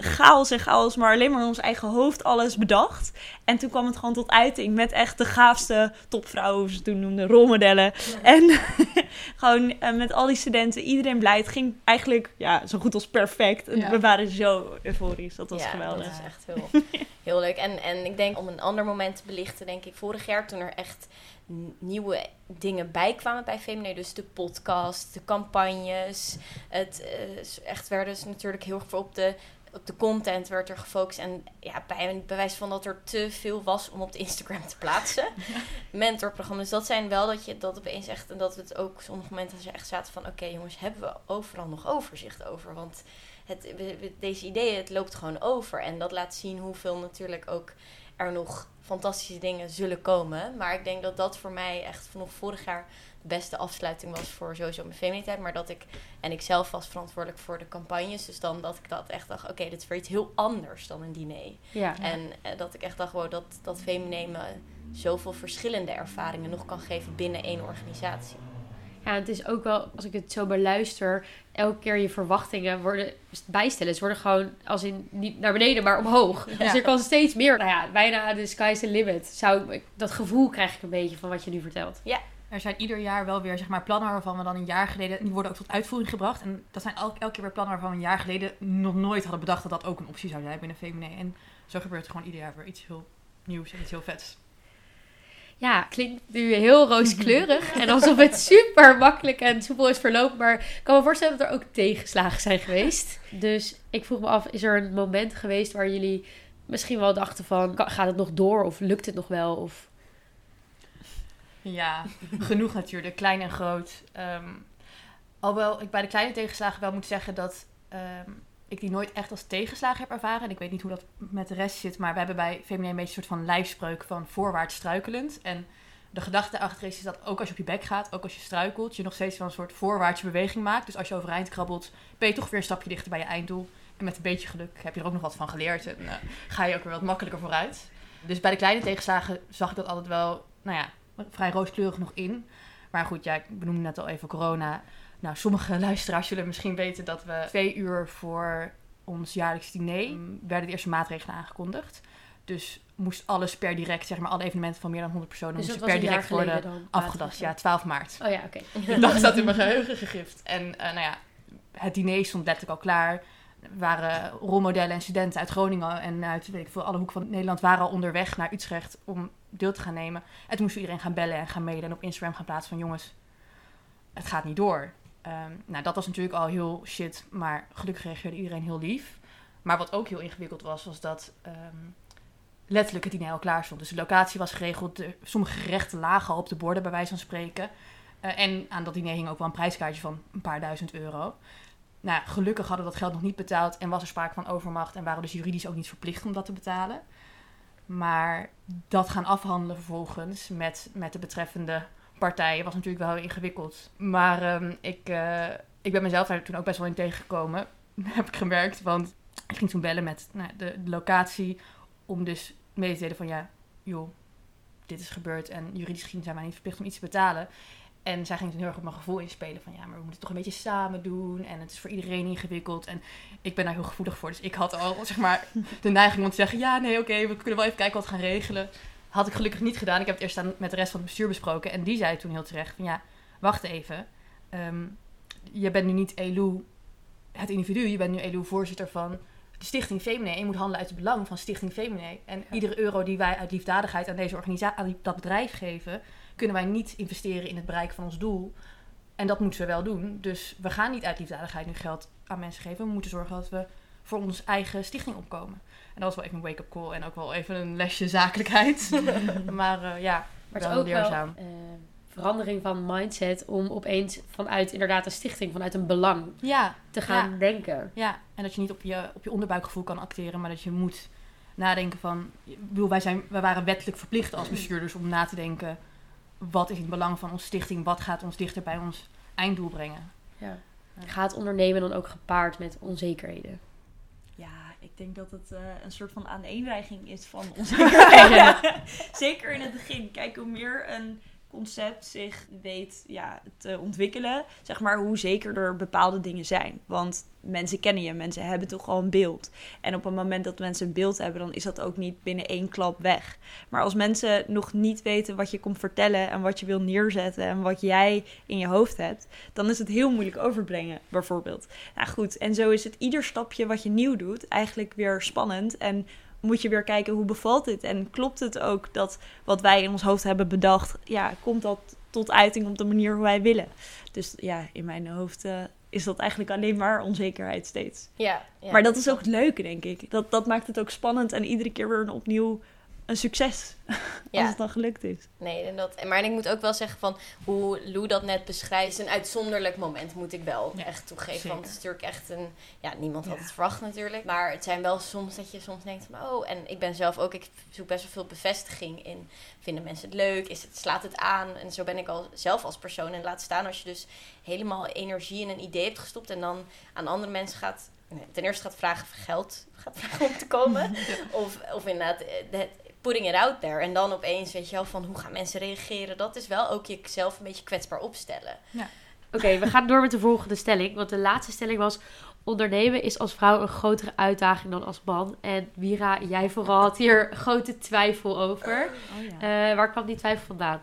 chaos en chaos, maar alleen maar in ons eigen hoofd alles bedacht. En toen kwam het gewoon tot uiting met echt de gaafste topvrouwen, hoe ze toen noemden, rolmodellen. En gewoon eh, met al die studenten, iedereen blij. Het ging eigenlijk ja, zo goed als perfect. En Ja. We waren zo euforisch, dat was ja, geweldig. dat is echt heel, heel leuk. En, en ik denk om een ander moment te belichten, denk ik vorig jaar toen er echt nieuwe dingen bijkwamen bij VMD. Dus de podcast, de campagnes. Het eh, echt werden dus natuurlijk heel erg op de, op de content werd er gefocust. En ja, bij een bewijs van dat er te veel was om op de Instagram te plaatsen. Mentorprogramma's. Dat zijn wel dat je dat opeens echt. En dat we het ook sommige momenten echt zaten van oké jongens, hebben we overal nog overzicht over? Want het, deze ideeën, het loopt gewoon over. En dat laat zien hoeveel natuurlijk ook er nog fantastische dingen zullen komen. Maar ik denk dat dat voor mij echt vanaf vorig jaar beste afsluiting was voor sowieso mijn feminiteit. Maar dat ik, en ik zelf was verantwoordelijk voor de campagnes. Dus dan dat ik dat echt dacht, oké, dit is weer iets heel anders dan een diner. Ja. En eh, dat ik echt dacht, wow, dat, dat feminine me zoveel verschillende ervaringen nog kan geven binnen één organisatie. Ja, het is ook wel, als ik het zo beluister, elke keer je verwachtingen worden bijstellen. Ze worden gewoon als in niet naar beneden, maar omhoog. Dus er kan steeds meer. Nou ja, bijna de sky's the limit. Zou, ik- dat gevoel krijg ik een beetje van wat je nu vertelt. Er zijn ieder jaar wel weer zeg maar, plannen waarvan we dan een jaar geleden... Die worden ook tot uitvoering gebracht. En dat zijn elke, elke keer weer plannen waarvan we een jaar geleden nog nooit hadden bedacht dat dat ook een optie zou zijn binnen Femine. En zo gebeurt er gewoon ieder jaar weer iets heel nieuws en iets heel vets. Ja, klinkt nu heel rooskleurig. en alsof het super makkelijk en soepel is verlopen. Maar ik kan me voorstellen dat er ook tegenslagen zijn geweest. Dus ik vroeg me af, is er een moment geweest waar jullie misschien wel dachten van... "Ka- Gaat het nog door of lukt het nog wel? Of... Ja, genoeg natuurlijk, klein en groot. Ehm, alhoewel ik bij de kleine tegenslagen wel moet zeggen dat ehm, ik die nooit echt als tegenslagen heb ervaren. En ik weet niet hoe dat met de rest zit, maar we hebben bij Femine een beetje een soort van lijfspreuk van voorwaarts struikelend. En de gedachte achter is, is dat ook als je op je bek gaat, ook als je struikelt, je nog steeds wel een soort voorwaartse beweging maakt. Dus als je overeind krabbelt, ben je toch weer een stapje dichter bij je einddoel. En met een beetje geluk heb je er ook nog wat van geleerd en eh, ga je ook weer wat makkelijker vooruit. Dus bij de kleine tegenslagen zag ik dat altijd wel, nou ja, vrij rooskleurig nog in. Maar goed, ja, ik benoemde net al even corona. Nou, sommige luisteraars zullen misschien weten dat we twee uur voor ons jaarlijks diner mm, werden de eerste maatregelen aangekondigd. Dus moest alles per direct, zeg maar, alle evenementen van meer dan 100 personen Dus moesten per direct worden dan? afgelast. Ja, 12 maart. Oh ja, oké. Ik dacht dat in mijn geheugen gegrift. En eh, nou ja, het diner stond letterlijk al klaar. Er waren rolmodellen en studenten uit Groningen en uit weet ik veel, alle hoeken van Nederland waren al onderweg naar Utrecht om deel te gaan nemen. En toen moest iedereen gaan bellen en gaan mailen en op Instagram gaan plaatsen van jongens, het gaat niet door. Ehm, nou, dat was natuurlijk al heel shit, maar gelukkig reageerde iedereen heel lief. Maar wat ook heel ingewikkeld was, was dat ehm, letterlijk het diner al klaar stond. Dus de locatie was geregeld, de, sommige gerechten lagen op de borden bij wijze van spreken. Eh, en aan dat diner hing ook wel een prijskaartje van een paar duizend euro. Nou, gelukkig hadden we dat geld nog niet betaald en was er sprake van overmacht en waren dus juridisch ook niet verplicht om dat te betalen. Maar dat gaan afhandelen vervolgens met, met de betreffende partijen was natuurlijk wel heel ingewikkeld. Maar ehm, ik, eh, ik ben mezelf daar toen ook best wel in tegengekomen, heb ik gemerkt. Want ik ging toen bellen met nou, de, de locatie om dus mee te delen van ja, joh, dit is gebeurd en juridisch gezien zijn wij niet verplicht om iets te betalen. En zij ging toen heel erg op mijn gevoel inspelen van ja, maar we moeten het toch een beetje samen doen en het is voor iedereen ingewikkeld. En ik ben daar heel gevoelig voor, dus ik had al zeg maar de neiging om te zeggen ja, nee, oké, we kunnen wel even kijken wat we gaan regelen. Had ik gelukkig niet gedaan. Ik heb het eerst aan- met de rest van het bestuur besproken en die zei toen heel terecht van ja, wacht even. Ehm, je bent nu niet Elu, het individu, je bent nu Elu voorzitter van de Stichting Femine. En je moet handelen uit het belang van Stichting Femine. En iedere euro die wij uit liefdadigheid aan deze organisatie, aan dat bedrijf geven, kunnen wij niet investeren in het bereiken van ons doel. En dat moeten we wel doen. Dus we gaan niet uit liefdadigheid nu geld aan mensen geven. We moeten zorgen dat we voor onze eigen stichting opkomen. En dat was wel even een wake-up call en ook wel even een lesje zakelijkheid. maar eh, ja, Maar het is ook wel eh, verandering van mindset om opeens vanuit inderdaad een stichting, vanuit een belang Ja, te gaan denken. Ja, en dat je niet op je, op je onderbuikgevoel kan acteren, maar dat je moet nadenken van... Ik bedoel, wij, zijn, wij waren wettelijk verplicht als bestuurders om na te denken... wat is in het belang van onze stichting? Wat gaat ons dichter bij ons einddoel brengen? Gaat ondernemen dan ook gepaard met onzekerheden? Ja, ik denk dat het eh, een soort van aaneenreiging is van onzekerheden. Zeker in het begin. Kijk, hoe meer een concept zich weet ja, te ontwikkelen, zeg maar, hoe zekerder bepaalde dingen zijn. Want mensen kennen je, mensen hebben toch al een beeld. En op het moment dat mensen een beeld hebben, dan is dat ook niet binnen één klap weg. Maar als mensen nog niet weten wat je komt vertellen en wat je wil neerzetten en wat jij in je hoofd hebt, dan is het heel moeilijk overbrengen, bijvoorbeeld. Nou goed, en zo is het ieder stapje wat je nieuw doet eigenlijk weer spannend. En moet je weer kijken hoe bevalt dit? En klopt het ook dat wat wij in ons hoofd hebben bedacht, ja, komt dat tot uiting op de manier hoe wij willen? Dus ja, in mijn hoofd eh, is dat eigenlijk alleen maar onzekerheid steeds. Ja, ja. maar dat is ook het leuke, denk ik. Dat, dat maakt het ook spannend en iedere keer weer een opnieuw een succes Ja. als het dan gelukt is. Nee, en dat, maar ik moet ook wel zeggen van hoe Lou dat net beschrijft, is een uitzonderlijk moment, moet ik wel Ja, echt toegeven. zeker. Want het is natuurlijk echt een, ja, niemand had Ja. het verwacht natuurlijk. Maar het zijn wel soms dat je soms denkt van, oh, en ik ben zelf ook, ik zoek best wel veel bevestiging in, vinden mensen het leuk, is het, slaat het aan? En zo ben ik al zelf als persoon. En laat staan als je dus helemaal energie in een idee hebt gestopt en dan aan andere mensen gaat, ten eerste gaat vragen of geld gaat vragen om te komen. Of, of inderdaad, eh, de- putting it out there. En dan opeens, weet je wel, van hoe gaan mensen reageren. Dat is wel ook jezelf een beetje kwetsbaar opstellen. Oké, we gaan door met de volgende stelling. Want de laatste stelling was... Ondernemen is als vrouw een grotere uitdaging dan als man. En Mira, jij vooral had hier grote twijfel over. Oh, ja. Eh, waar kwam die twijfel vandaan?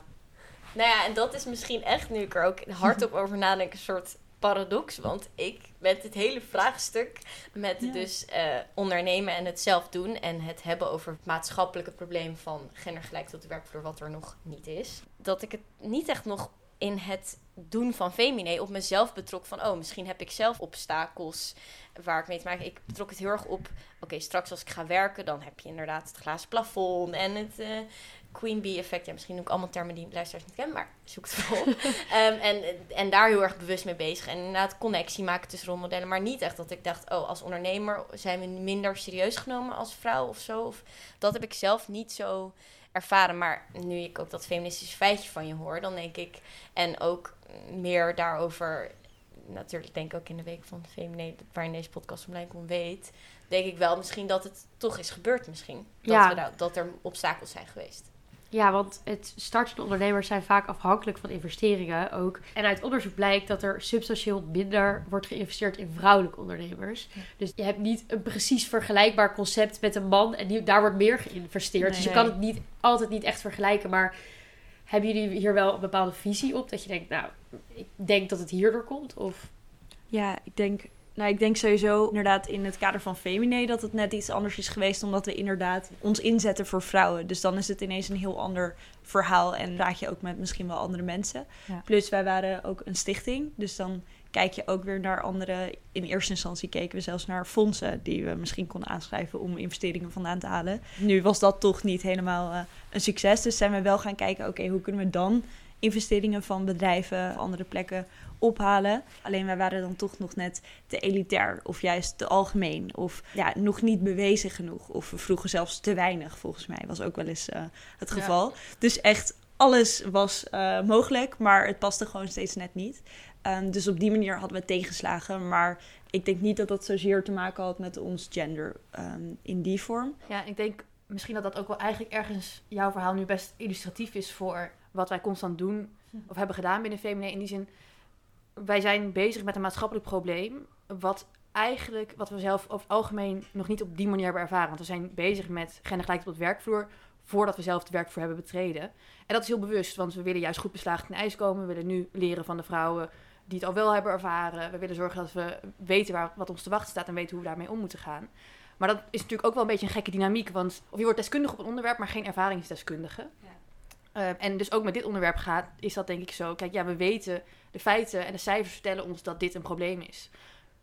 Nou ja, en dat is misschien echt, nu ik er ook hardop over nadenk, een soort paradox. Want ik, met het hele vraagstuk, met Ja. dus eh, ondernemen en het zelf doen... en het hebben over het maatschappelijke probleem van gendergelijk tot de werkvloer... wat er nog niet is. Dat ik het niet echt nog in het doen van Femine op mezelf betrok van... oh, misschien heb ik zelf obstakels waar ik mee te maken... Ik betrok het heel erg op, oké, straks als ik ga werken... dan heb je inderdaad het glazen plafond en het... eh, Queen Bee effect. Ja, misschien ook allemaal termen die luisteraars niet kennen, maar zoek het wel op. Ehm, en, en daar heel erg bewust mee bezig. En inderdaad connectie maken tussen rolmodellen. Maar niet echt dat ik dacht, oh, als ondernemer zijn we minder serieus genomen als vrouw of zo. Of, dat heb ik zelf niet zo ervaren. Maar nu ik ook dat feministische feitje van je hoor, dan denk ik... En ook meer daarover... Natuurlijk denk ik ook in de week van Feminine, waarin deze podcast online komt, weet... Denk ik wel misschien dat het toch is gebeurd misschien. Dat, Ja. we daar- dat er obstakels zijn geweest. Ja, want het startende ondernemers zijn vaak afhankelijk van investeringen ook. En uit onderzoek blijkt dat er substantieel minder wordt geïnvesteerd in vrouwelijke ondernemers. Dus je hebt niet een precies vergelijkbaar concept met een man en die, daar wordt meer geïnvesteerd. Dus je Nee. kan het niet, altijd niet echt vergelijken. Maar hebben jullie hier wel een bepaalde visie op? Dat je denkt, nou, ik denk dat het hierdoor komt? Of... Ja, ik denk, nou, ik denk sowieso inderdaad in het kader van Femine dat het net iets anders is geweest. Omdat we inderdaad ons inzetten voor vrouwen. Dus dan is het ineens een heel ander verhaal. En raak je ook met misschien wel andere mensen. Ja. Plus wij waren ook een stichting. Dus dan kijk je ook weer naar andere. In eerste instantie keken we zelfs naar fondsen die we misschien konden aanschrijven om investeringen vandaan te halen. Nu was dat toch niet helemaal eh, een succes. Dus zijn we wel gaan kijken, oké, hoe kunnen we dan investeringen van bedrijven of andere plekken ophalen. Alleen wij waren dan toch nog net te elitair of juist te algemeen of ja, nog niet bewezen genoeg. Of we vroegen zelfs te weinig, volgens mij was ook wel eens eh, het Ja. geval. Dus echt alles was eh, mogelijk, maar het paste gewoon steeds net niet. Ehm, dus op die manier hadden we tegenslagen, maar ik denk niet dat dat zozeer te maken had met ons gender ehm, in die vorm. Ja, ik denk misschien dat dat ook wel eigenlijk ergens jouw verhaal nu best illustratief is voor wat wij constant doen of hebben gedaan binnen Femine. In die zin, wij zijn bezig met een maatschappelijk probleem, wat eigenlijk, wat we zelf over het algemeen nog niet op die manier hebben ervaren. Want we zijn bezig met gendergelijkheid op de werkvloer voordat we zelf de werkvloer hebben betreden. En dat is heel bewust, want we willen juist goed beslagen ten ijs komen. We willen nu leren van de vrouwen die het al wel hebben ervaren. We willen zorgen dat we weten waar, wat ons te wachten staat en weten hoe we daarmee om moeten gaan. Maar dat is natuurlijk ook wel een beetje een gekke dynamiek. Want of je wordt deskundig op een onderwerp, maar geen ervaringsdeskundige. Eh, en dus ook met dit onderwerp gaat, is dat denk ik zo. Kijk, ja, we weten de feiten en de cijfers vertellen ons dat dit een probleem is.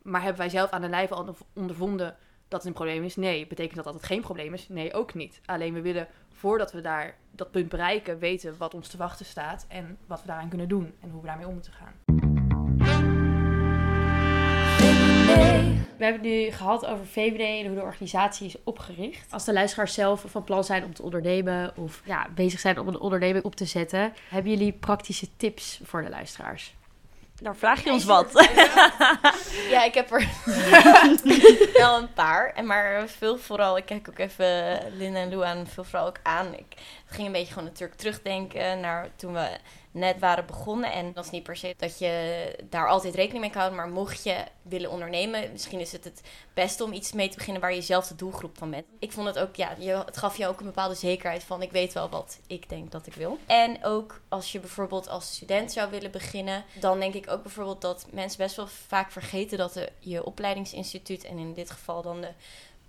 Maar hebben wij zelf aan de lijve al ondervonden dat het een probleem is? Nee. Betekent dat dat het geen probleem is? Nee, ook niet. Alleen we willen, voordat we daar dat punt bereiken, weten wat ons te wachten staat en wat we daaraan kunnen doen en hoe we daarmee om moeten gaan. We hebben het nu gehad over VVD en hoe de organisatie is opgericht. Als de luisteraars zelf van plan zijn om te ondernemen of ja, bezig zijn om een onderneming op te zetten, hebben jullie praktische tips voor de luisteraars? Daar vraag je ons wat. Ja, ik heb er wel een paar. En maar veel vooral, ik kijk ook even Lin en Lou aan, veel vooral ook aan. Ik het ging een beetje gewoon natuurlijk terugdenken naar toen we net waren begonnen. En dat is niet per se dat je daar altijd rekening mee kan. Maar mocht je willen ondernemen, misschien is het het beste om iets mee te beginnen waar je zelf de doelgroep van bent. Ik vond het ook, ja, het gaf je ook een bepaalde zekerheid van ik weet wel wat ik denk dat ik wil. En ook als je bijvoorbeeld als student zou willen beginnen, dan denk ik ook bijvoorbeeld dat mensen best wel vaak vergeten dat de, je opleidingsinstituut en in dit geval dan de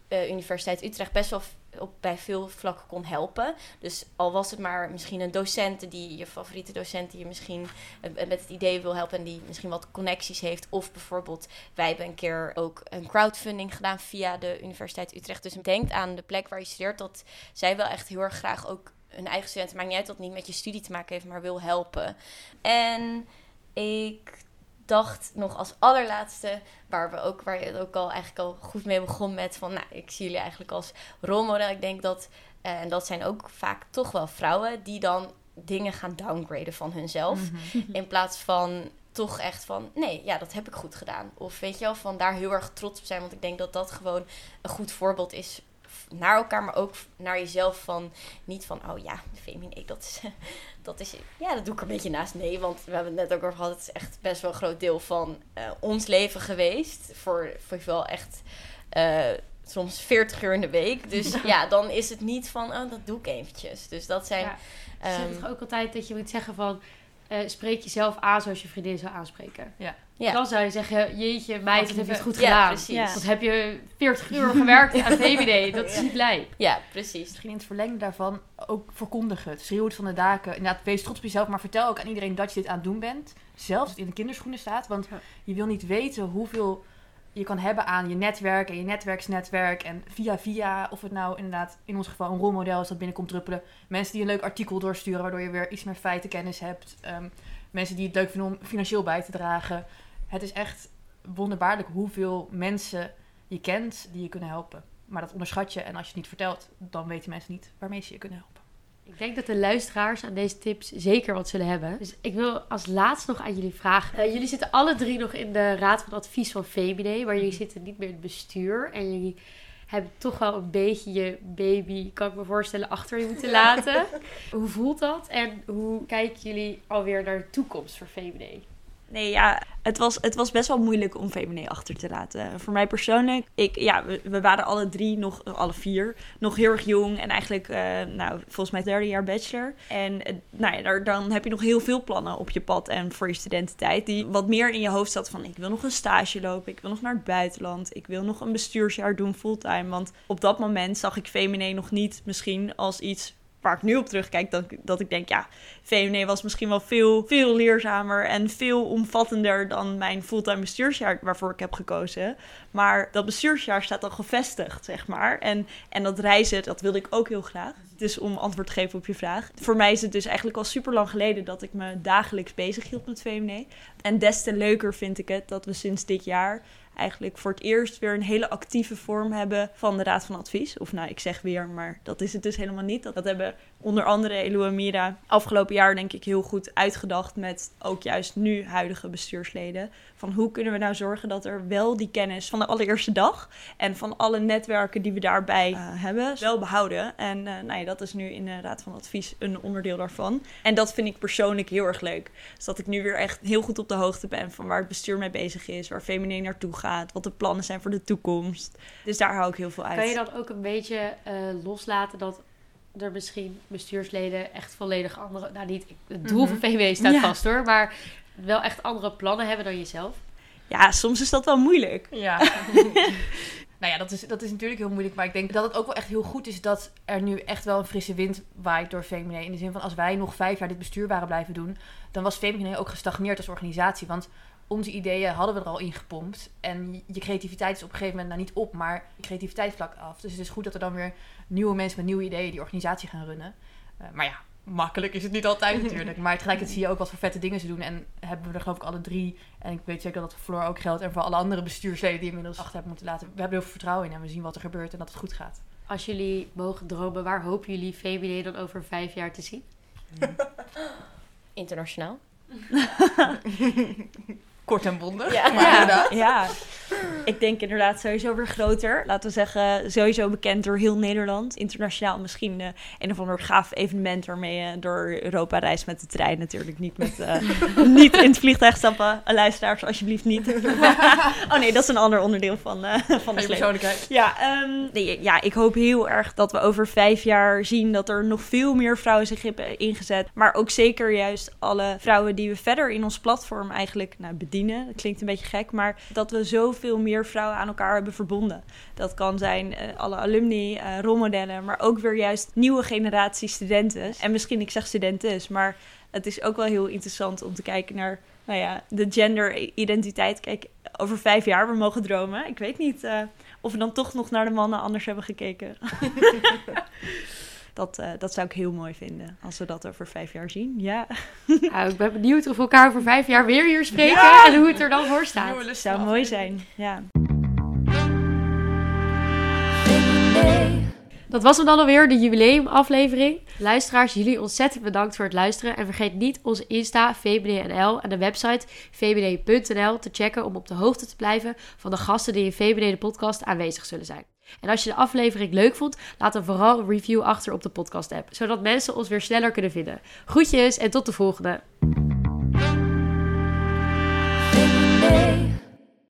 eh, Universiteit Utrecht best wel op, bij veel vlakken kon helpen. Dus al was het maar misschien een docent die je favoriete docent die je misschien eh, met het idee wil helpen en die misschien wat connecties heeft. Of bijvoorbeeld, wij hebben een keer ook een crowdfunding gedaan via de Universiteit Utrecht. Dus denk aan de plek waar je studeert, dat zij wel echt heel erg graag ook hun eigen studenten, maakt niet uit dat niet met je studie te maken heeft, maar wil helpen. En ik dacht nog als allerlaatste, waar we ook, waar je het ook al eigenlijk al goed mee begon met van, nou, ik zie jullie eigenlijk als rolmodel. Ik denk dat, eh, en dat zijn ook vaak toch wel vrouwen die dan dingen gaan downgraden van hunzelf, in plaats van toch echt van, nee, ja, dat heb ik goed gedaan. Of weet je wel, van daar heel erg trots op zijn, want ik denk dat dat gewoon een goed voorbeeld is naar elkaar, maar ook naar jezelf van niet van oh ja, feminine, dat is, dat is ja, dat doe ik er een beetje naast. Nee, want we hebben het net ook over gehad, het is echt best wel een groot deel van uh, ons leven geweest. Voor, voor wel echt uh, soms 40 uur in de week. Dus ja. ja. dan is het niet van oh, dat doe ik eventjes. Dus dat zijn. Ja. Um, toch ook altijd dat je moet zeggen van uh, spreek jezelf aan zoals je vriendin zou aanspreken. Ja. Ja. Dan zou je zeggen, jeetje meid, dat heb je het goed Ja, gedaan. precies. Dat heb je 40 uur gewerkt aan VVD. Dat is niet lijp. Ja, precies. Misschien in het verlengde daarvan ook verkondigen. Schreeuw het van de daken. Inderdaad, wees trots op jezelf, maar vertel ook aan iedereen dat je dit aan het doen bent. Zelfs als het in de kinderschoenen staat. Want je wil niet weten hoeveel je kan hebben aan je netwerk en je netwerksnetwerk. En via via, of het nou inderdaad in ons geval een rolmodel is dat binnenkomt druppelen. Mensen die een leuk artikel doorsturen, waardoor je weer iets meer feitenkennis hebt. Ehm, mensen die het leuk vinden om financieel bij te dragen. Het is echt wonderbaarlijk hoeveel mensen je kent die je kunnen helpen. Maar dat onderschat je en als je het niet vertelt, dan weten mensen niet waarmee ze je kunnen helpen. Ik denk dat de luisteraars aan deze tips zeker wat zullen hebben. Dus ik wil als laatst nog aan jullie vragen. Eh, jullie zitten alle drie nog in de raad van advies van VBD, maar jullie zitten niet meer in het bestuur. En jullie hebben toch wel een beetje je baby, kan ik me voorstellen, achter je moeten laten. hoe voelt dat? En hoe kijken jullie alweer naar de toekomst voor VBD? Nee, ja, het was, het was best wel moeilijk om VMD achter te laten. Voor mij persoonlijk, ik, ja, we, waren alle drie, nog, alle vier, nog heel erg jong. En eigenlijk, eh, nou, volgens mij derde jaar bachelor. En eh, nou ja, daar, dan heb je nog heel veel plannen op je pad en voor je studententijd. Die wat meer in je hoofd zat van, ik wil nog een stage lopen, ik wil nog naar het buitenland. Ik wil nog een bestuursjaar doen fulltime. Want op dat moment zag ik VMD nog niet misschien als iets waar ik nu op terugkijk, dat, dat ik denk, ja, VMD was misschien wel veel, veel leerzamer en veel omvattender dan mijn fulltime bestuursjaar waarvoor ik heb gekozen. Maar dat bestuursjaar staat al gevestigd, zeg maar. En, en dat reizen, dat wilde ik ook heel graag. Dus om antwoord te geven op je vraag. Voor mij is het dus eigenlijk al super lang geleden dat ik me dagelijks bezig hield met VMD. En des te leuker vind ik het dat we sinds dit jaar eigenlijk voor het eerst weer een hele actieve vorm hebben van de Raad van Advies. Of nou, ik zeg weer, maar dat is het dus helemaal niet. Dat, dat hebben onder andere Elu afgelopen jaar denk ik heel goed uitgedacht met ook juist nu huidige bestuursleden. Van hoe kunnen we nou zorgen dat er wel die kennis van de allereerste dag en van alle netwerken die we daarbij eh, hebben, wel behouden. En eh, nou ja, dat is nu in de Raad van Advies een onderdeel daarvan. En dat vind ik persoonlijk heel erg leuk. Dus dat ik nu weer echt heel goed op de hoogte ben van waar het bestuur mee bezig is, waar VMD naartoe gaat, wat de plannen zijn voor de toekomst. Dus daar hou ik heel veel uit. Kan je dan ook een beetje eh, loslaten dat er misschien bestuursleden echt volledig andere... Nou, niet, het doel van VW staat Ja. vast hoor, maar wel echt andere plannen hebben dan jezelf? Ja, soms is dat wel moeilijk. Ja. nou ja, dat is, dat is natuurlijk heel moeilijk. Maar ik denk dat het ook wel echt heel goed is dat er nu echt wel een frisse wind waait door VMD. In de zin van als wij nog vijf jaar dit bestuur waren blijven doen, dan was VMD ook gestagneerd als organisatie. Want onze ideeën hadden we er al in gepompt. En je creativiteit is op een gegeven moment nou niet op, maar je creativiteit vlakt af. Dus het is goed dat er dan weer nieuwe mensen met nieuwe ideeën die organisatie gaan runnen. Eh, maar ja, makkelijk is het niet altijd natuurlijk. Maar tegelijkertijd zie je ook wat voor vette dingen ze doen. En hebben we er geloof ik alle drie. En ik weet zeker dat voor Floor ook geldt. En voor alle andere bestuursleden die inmiddels achter hebben moeten laten. We hebben er heel veel vertrouwen in. En we zien wat er gebeurt en dat het goed gaat. Als jullie mogen dromen, waar hopen jullie VVD dan over vijf jaar te zien? Internationaal. Kort en bondig. Ja. Maar inderdaad. Ja, ik denk inderdaad sowieso weer groter. Laten we zeggen, sowieso bekend door heel Nederland. Internationaal misschien eh, een of ander gaaf evenement waarmee je door Europa reist met de trein. Natuurlijk niet, met, eh, niet in het vliegtuig stappen. Eh, luisteraars, alsjeblieft niet. oh nee, dat is een ander onderdeel van, eh, van de persoonlijkheid. Ja, ehm, nee, ja, ik hoop heel erg dat we over vijf jaar zien dat er nog veel meer vrouwen zich hebben ingezet. Maar ook zeker juist alle vrouwen die we verder in ons platform eigenlijk nou, bedienen. Dat klinkt een beetje gek, maar dat we zoveel veel meer vrouwen aan elkaar hebben verbonden. Dat kan zijn eh, alle alumni, eh, rolmodellen, maar ook weer juist nieuwe generatie studenten. En misschien, ik zeg studenten, maar het is ook wel heel interessant om te kijken naar nou ja, de genderidentiteit. Kijk, over vijf jaar, we mogen dromen. Ik weet niet eh, of we dan toch nog naar de mannen anders hebben gekeken. dat, eh, dat zou ik heel mooi vinden, als we dat over vijf jaar zien. Ja, Nou, ik ben benieuwd of we elkaar over vijf jaar weer hier spreken Ja! en hoe het er dan voor staat. het zou mooi zijn. Ja. Dat was hem dan alweer, de jubileumaflevering. Luisteraars, jullie ontzettend bedankt voor het luisteren. En vergeet niet onze Insta, VBDNL en de website vbd.nl te checken om op de hoogte te blijven van de gasten die in VBD de podcast aanwezig zullen zijn. En als je de aflevering leuk vond, laat dan vooral een review achter op de podcast app, zodat mensen ons weer sneller kunnen vinden. Groetjes en tot de volgende!